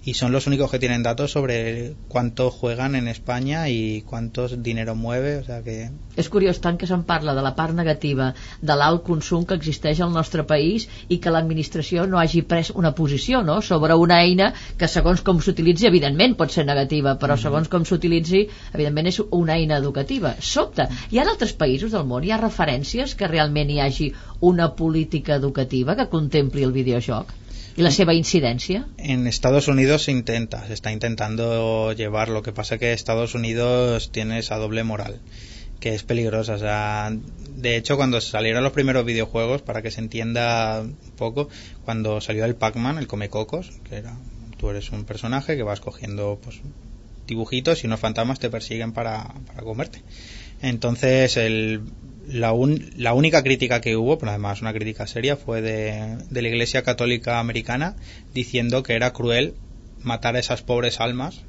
y son los únicos que tienen datos sobre cuánto juegan en España i cuántos dinero mueve, o sea que... És curiós tant que se'n parla de la part negativa de l'alt consum que existeix al nostre país i que l'administració no hagi pres una posició no? sobre una eina que segons com s'utilitzi evidentment pot ser negativa, però mm -hmm. segons com s'utilitzi evidentment és una eina educativa. Sobte, hi ha altres països del món, hi ha referències que realment hi hagi una política educativa que contempli el videojoc? ¿Y la seva incidencia? En Estados Unidos se intenta, se está intentando llevar. Lo que pasa que Estados Unidos tiene esa doble moral, que es peligrosa. O sea, de hecho, cuando salieron los primeros videojuegos, para que se entienda un poco, cuando salió el Pac-Man, el Comecocos, que era, tú eres un personaje que vas cogiendo pues, dibujitos y unos fantasmas te persiguen para, para comerte. Entonces, el la, un, la, única crítica que hubo, pero además una crítica seria, fue de, de, la Iglesia Católica Americana diciendo que era cruel matar a esas pobres almas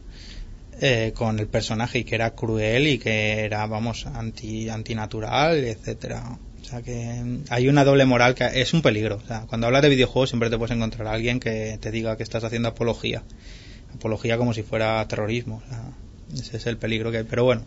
eh, con el personaje y que era cruel y que era, vamos, anti, antinatural, etcétera. O sea que hay una doble moral que es un peligro. O sea, cuando hablas de videojuegos siempre te puedes encontrar a alguien que te diga que estás haciendo apología. Apología como si fuera terrorismo. Ese es el peligro que hay. Pero bueno.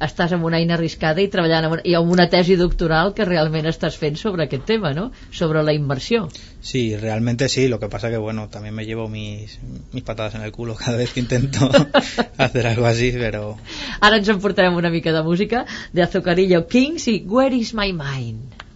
Estàs amb una eina arriscada i treballant amb una, i amb una tesi doctoral que realment estàs fent sobre aquest tema, ¿no? Sobre la immersió. Sí, realmente sí, lo que pasa que bueno, también me llevo mis, mis patadas en el culo cada vez que intento hacer algo así, pero... Ara ens emportarem una mica de música de Azucarillo Kings i Where is my mind?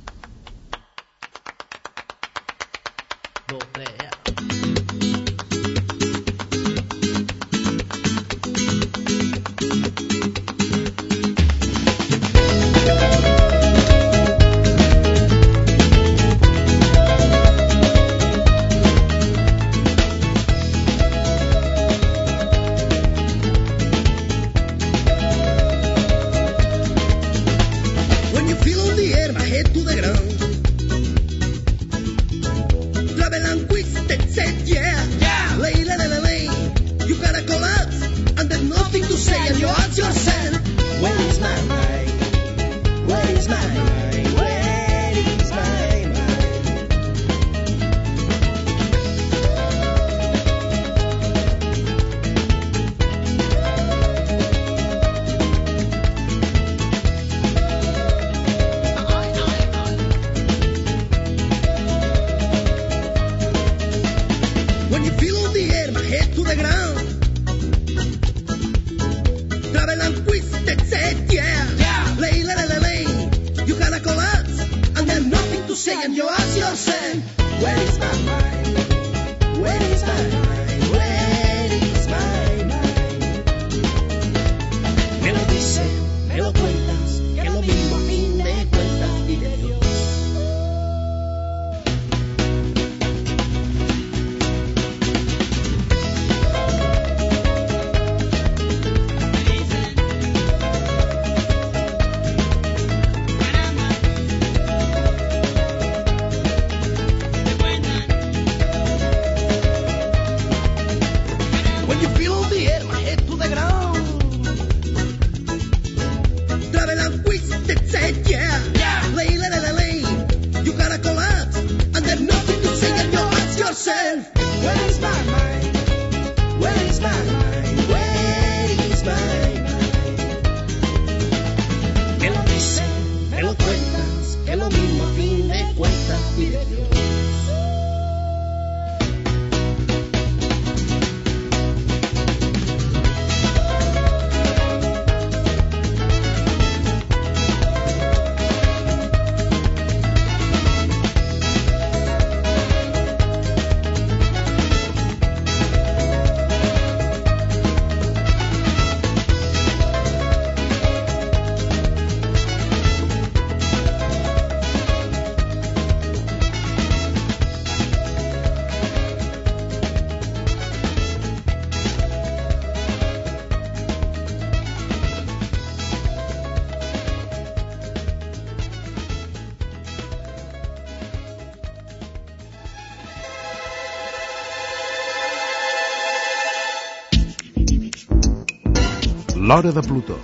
L'Hora de Plutó,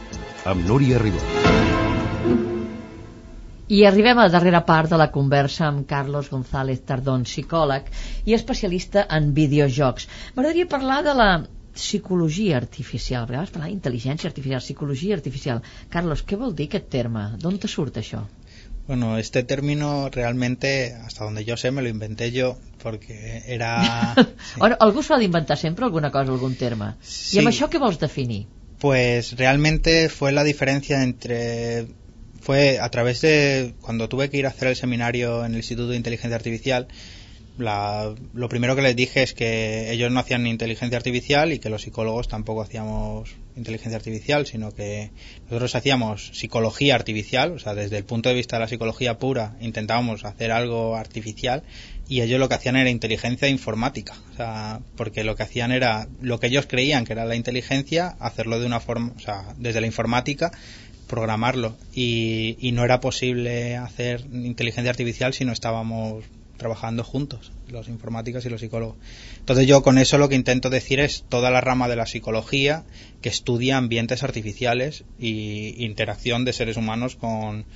amb Núria Ribó. I arribem a la darrera part de la conversa amb Carlos González Tardón, psicòleg i especialista en videojocs. M'agradaria parlar de la psicologia artificial. A vegades parlar d'intel·ligència artificial, psicologia artificial. Carlos, què vol dir aquest terme? D'on te surt això? Bueno, este término realmente, hasta donde yo sé, me lo inventé yo porque era... sí. Bueno, algú s'ho ha d'inventar sempre alguna cosa, algun terme. Sí. I amb això què vols definir? Pues realmente fue la diferencia entre fue a través de cuando tuve que ir a hacer el seminario en el Instituto de Inteligencia Artificial la- lo primero que les dije es que ellos no hacían inteligencia artificial y que los psicólogos tampoco hacíamos inteligencia artificial, sino que nosotros hacíamos psicología artificial, o sea, desde el punto de vista de la psicología pura intentábamos hacer algo artificial y ellos lo que hacían era inteligencia informática, o sea, porque lo que hacían era lo que ellos creían que era la inteligencia, hacerlo de una forma, o sea, desde la informática programarlo y, y no era posible hacer inteligencia artificial si no estábamos trabajando juntos, los informáticos y los psicólogos. Entonces yo con eso lo que intento decir es toda la rama de la psicología que estudia ambientes artificiales y interacción de seres humanos con,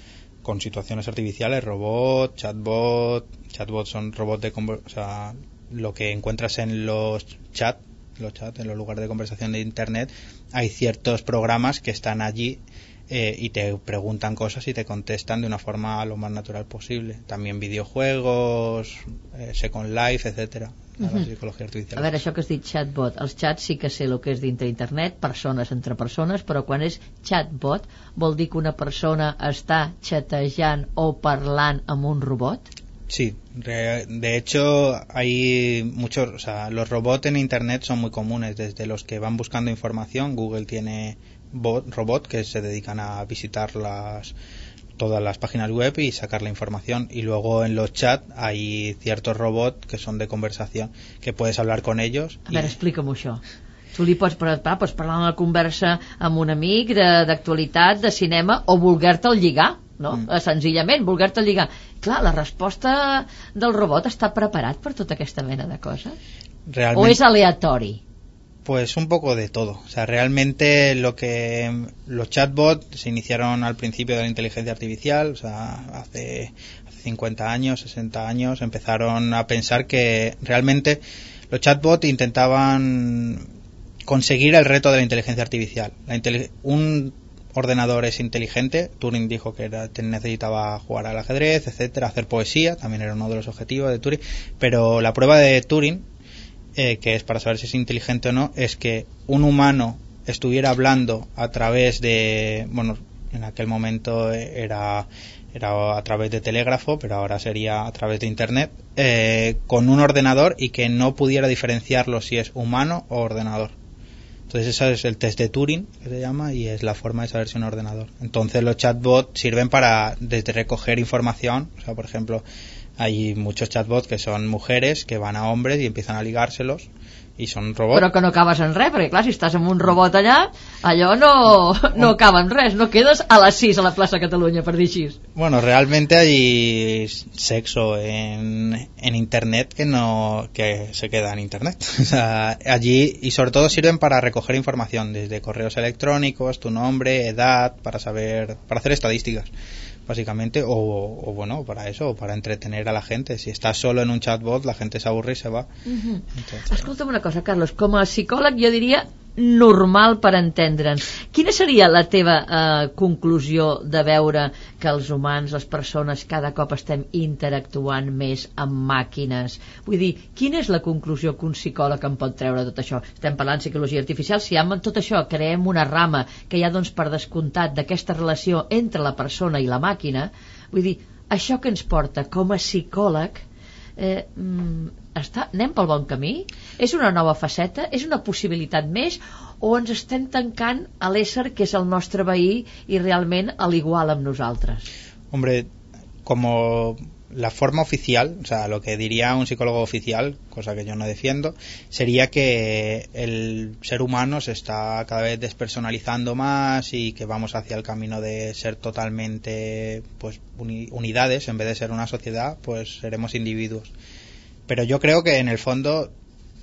con situaciones artificiales, robot, chatbot, chatbots son robots de o sea, lo que encuentras en los chats, los chats, en los lugares de conversación de internet, hay ciertos programas que están allí eh, y te preguntan cosas y te contestan de una forma lo más natural posible. También videojuegos, eh, Second Life, etcétera. La Mhm. psicología artificial. A veure, això que has dit chatbot, els chats sí que sé el que és dintre internet, persones entre persones, però quan és chatbot vol dir que una persona està xatejant o parlant amb un robot? Sí, de hecho hay muchos, o sea, los robots en Internet son muy comunes, desde los que van buscando información, Google tiene bot, robot que se dedican a visitar las todas las páginas web y sacar la información y luego en los chats hay ciertos robots que son de conversación que puedes hablar con ellos A y- veure, explica'm això. Tu li pots, parlar, pots parlar una conversa amb un amic de- d'actualitat, de, de cinema, o voler-te'l lligar, no? Mm. Mm. Senzillament, voler-te'l lligar. Clar, la resposta del robot està preparat per tota aquesta mena de coses? O realmente és aleatori? Pues un poco de todo. O sea, realmente lo que los chatbots se iniciaron al principio de la inteligencia artificial, o sea, hace, hace 50 años, 60 años, empezaron a pensar que realmente los chatbots intentaban conseguir el reto de la inteligencia artificial. La inteli- un ordenador es inteligente, Turing dijo que era, necesitaba jugar al ajedrez, etcétera, hacer poesía, también era uno de los objetivos de Turing, pero la prueba de Turing eh, que es para saber si es inteligente o no, es que un humano estuviera hablando a través de, bueno, en aquel momento era, era a través de telégrafo, pero ahora sería a través de internet, eh, con un ordenador y que no pudiera diferenciarlo si es humano o ordenador. Entonces ese es el test de Turing, que se llama, y es la forma de saber si un ordenador. Entonces los chatbots sirven para desde recoger información, o sea, por ejemplo, hay muchos chatbots que son mujeres que van a hombres y empiezan a ligárselos y son robots. Però que no acabes en res, perquè clar, si estàs amb un robot allà, allò no, no acaba en res, no quedes a les 6 a la plaça Catalunya, per dir així. Bueno, realmente hay sexo en, en internet que no que se queda en internet. O sea, allí y sobre todo sirven para recoger información desde correos electrónicos, tu nombre, edad, para saber, para hacer estadísticas, básicamente, o, o bueno, para eso, o para entretener a la gente. Si estás solo en un chatbot, la gente se aburre y se va. Entonces, Escolta'm una cosa, Carlos, com a psicòleg jo diria normal per entendre'ns. Quina seria la teva eh, conclusió de veure que els humans, les persones, cada cop estem interactuant més amb màquines? Vull dir, quina és la conclusió que un psicòleg en pot treure tot això? Estem parlant de psicologia artificial, si amb tot això creem una rama que hi ha doncs per descomptat d'aquesta relació entre la persona i la màquina, vull dir, això que ens porta com a psicòleg eh, mm, està, anem pel bon camí? És una nova faceta? És una possibilitat més? O ens estem tancant a l'ésser que és el nostre veí i realment a l'igual amb nosaltres? Hombre, como la forma oficial, o sea, lo que diría un psicólogo oficial, cosa que yo no defiendo, sería que el ser humano se está cada vez despersonalizando más y que vamos hacia el camino de ser totalmente pues unidades en vez de ser una sociedad, pues seremos individuos. Pero yo creo que en el fondo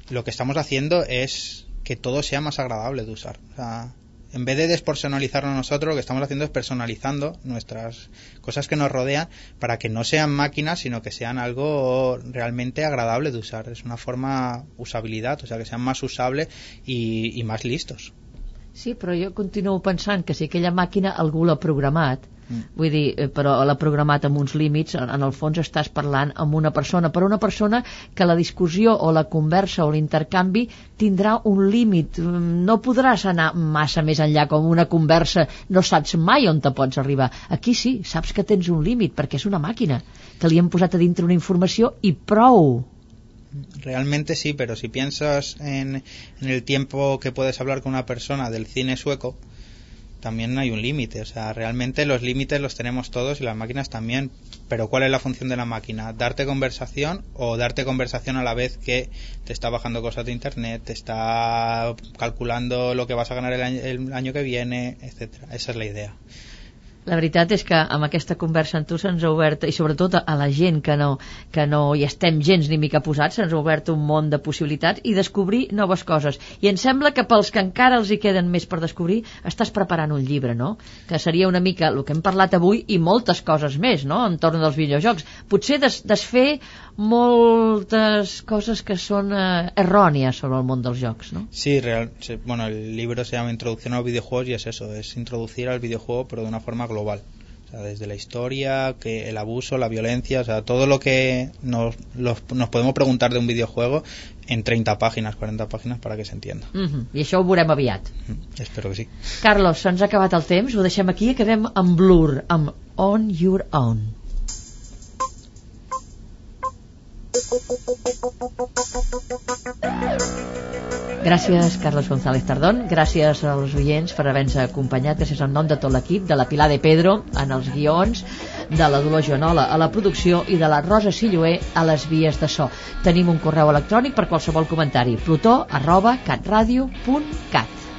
lo que estamos haciendo es que todo sea más agradable de usar. O sea, en vez de despersonalizarnos nosotros, lo que estamos haciendo es personalizando nuestras cosas que nos rodean para que no sean máquinas, sino que sean algo realmente agradable de usar. Es una forma usabilidad, o sea, que sean más usables y, más listos. Sí, però jo continuo pensant que si aquella màquina algú l'ha programat, Mm. Vull dir, eh, però l'ha programat amb uns límits, en, en el fons estàs parlant amb una persona, però una persona que la discussió o la conversa o l'intercanvi tindrà un límit, mm, no podràs anar massa més enllà com una conversa, no saps mai on te pots arribar. Aquí sí, saps que tens un límit perquè és una màquina, que li hem posat a dintre una informació i prou. Realmente sí, pero si piensas en, en el tiempo que puedes hablar con una persona del cine sueco, también hay un límite. O sea, realmente los límites los tenemos todos y las máquinas también. Pero ¿cuál es la función de la máquina? ¿Darte conversación o darte conversación a la vez que te está bajando cosas de internet, te está calculando lo que vas a ganar el año, el año que viene, etcétera? Esa es la idea. La veritat és que amb aquesta conversa amb tu se'ns ha obert, i sobretot a la gent que no, que no hi estem gens ni mica posats, se'ns ha obert un món de possibilitats i descobrir noves coses. I em sembla que pels que encara els hi queden més per descobrir, estàs preparant un llibre, no? Que seria una mica el que hem parlat avui i moltes coses més, no?, entorn dels videojocs. Potser des, desfer moltes coses que són eh, errònies sobre el món dels jocs, ¿no? Sí, real, bueno, el libro se llama Introducción a los videojuegos y es eso, es introducir al videojuego pero de una forma global. O sea, desde la historia, que el abuso, la violencia, o sea, todo lo que nos, los, nos podemos preguntar de un videojuego en 30 páginas, 40 páginas para que se entienda. Uh -huh. I això ho veurem aviat. Uh -huh. Espero que sí. Carlos, se'ns ha acabat el temps, ho deixem aquí i acabem amb Blur, amb On Your Own. Gràcies, Carlos González Tardón. Gràcies als oients per haver-nos acompanyat. Gràcies en nom de tot l'equip, de la Pilar de Pedro en els guions, de la Dolor Joanola a la producció i de la Rosa Silloé a les vies de so. Tenim un correu electrònic per qualsevol comentari. plutó arroba catradio.cat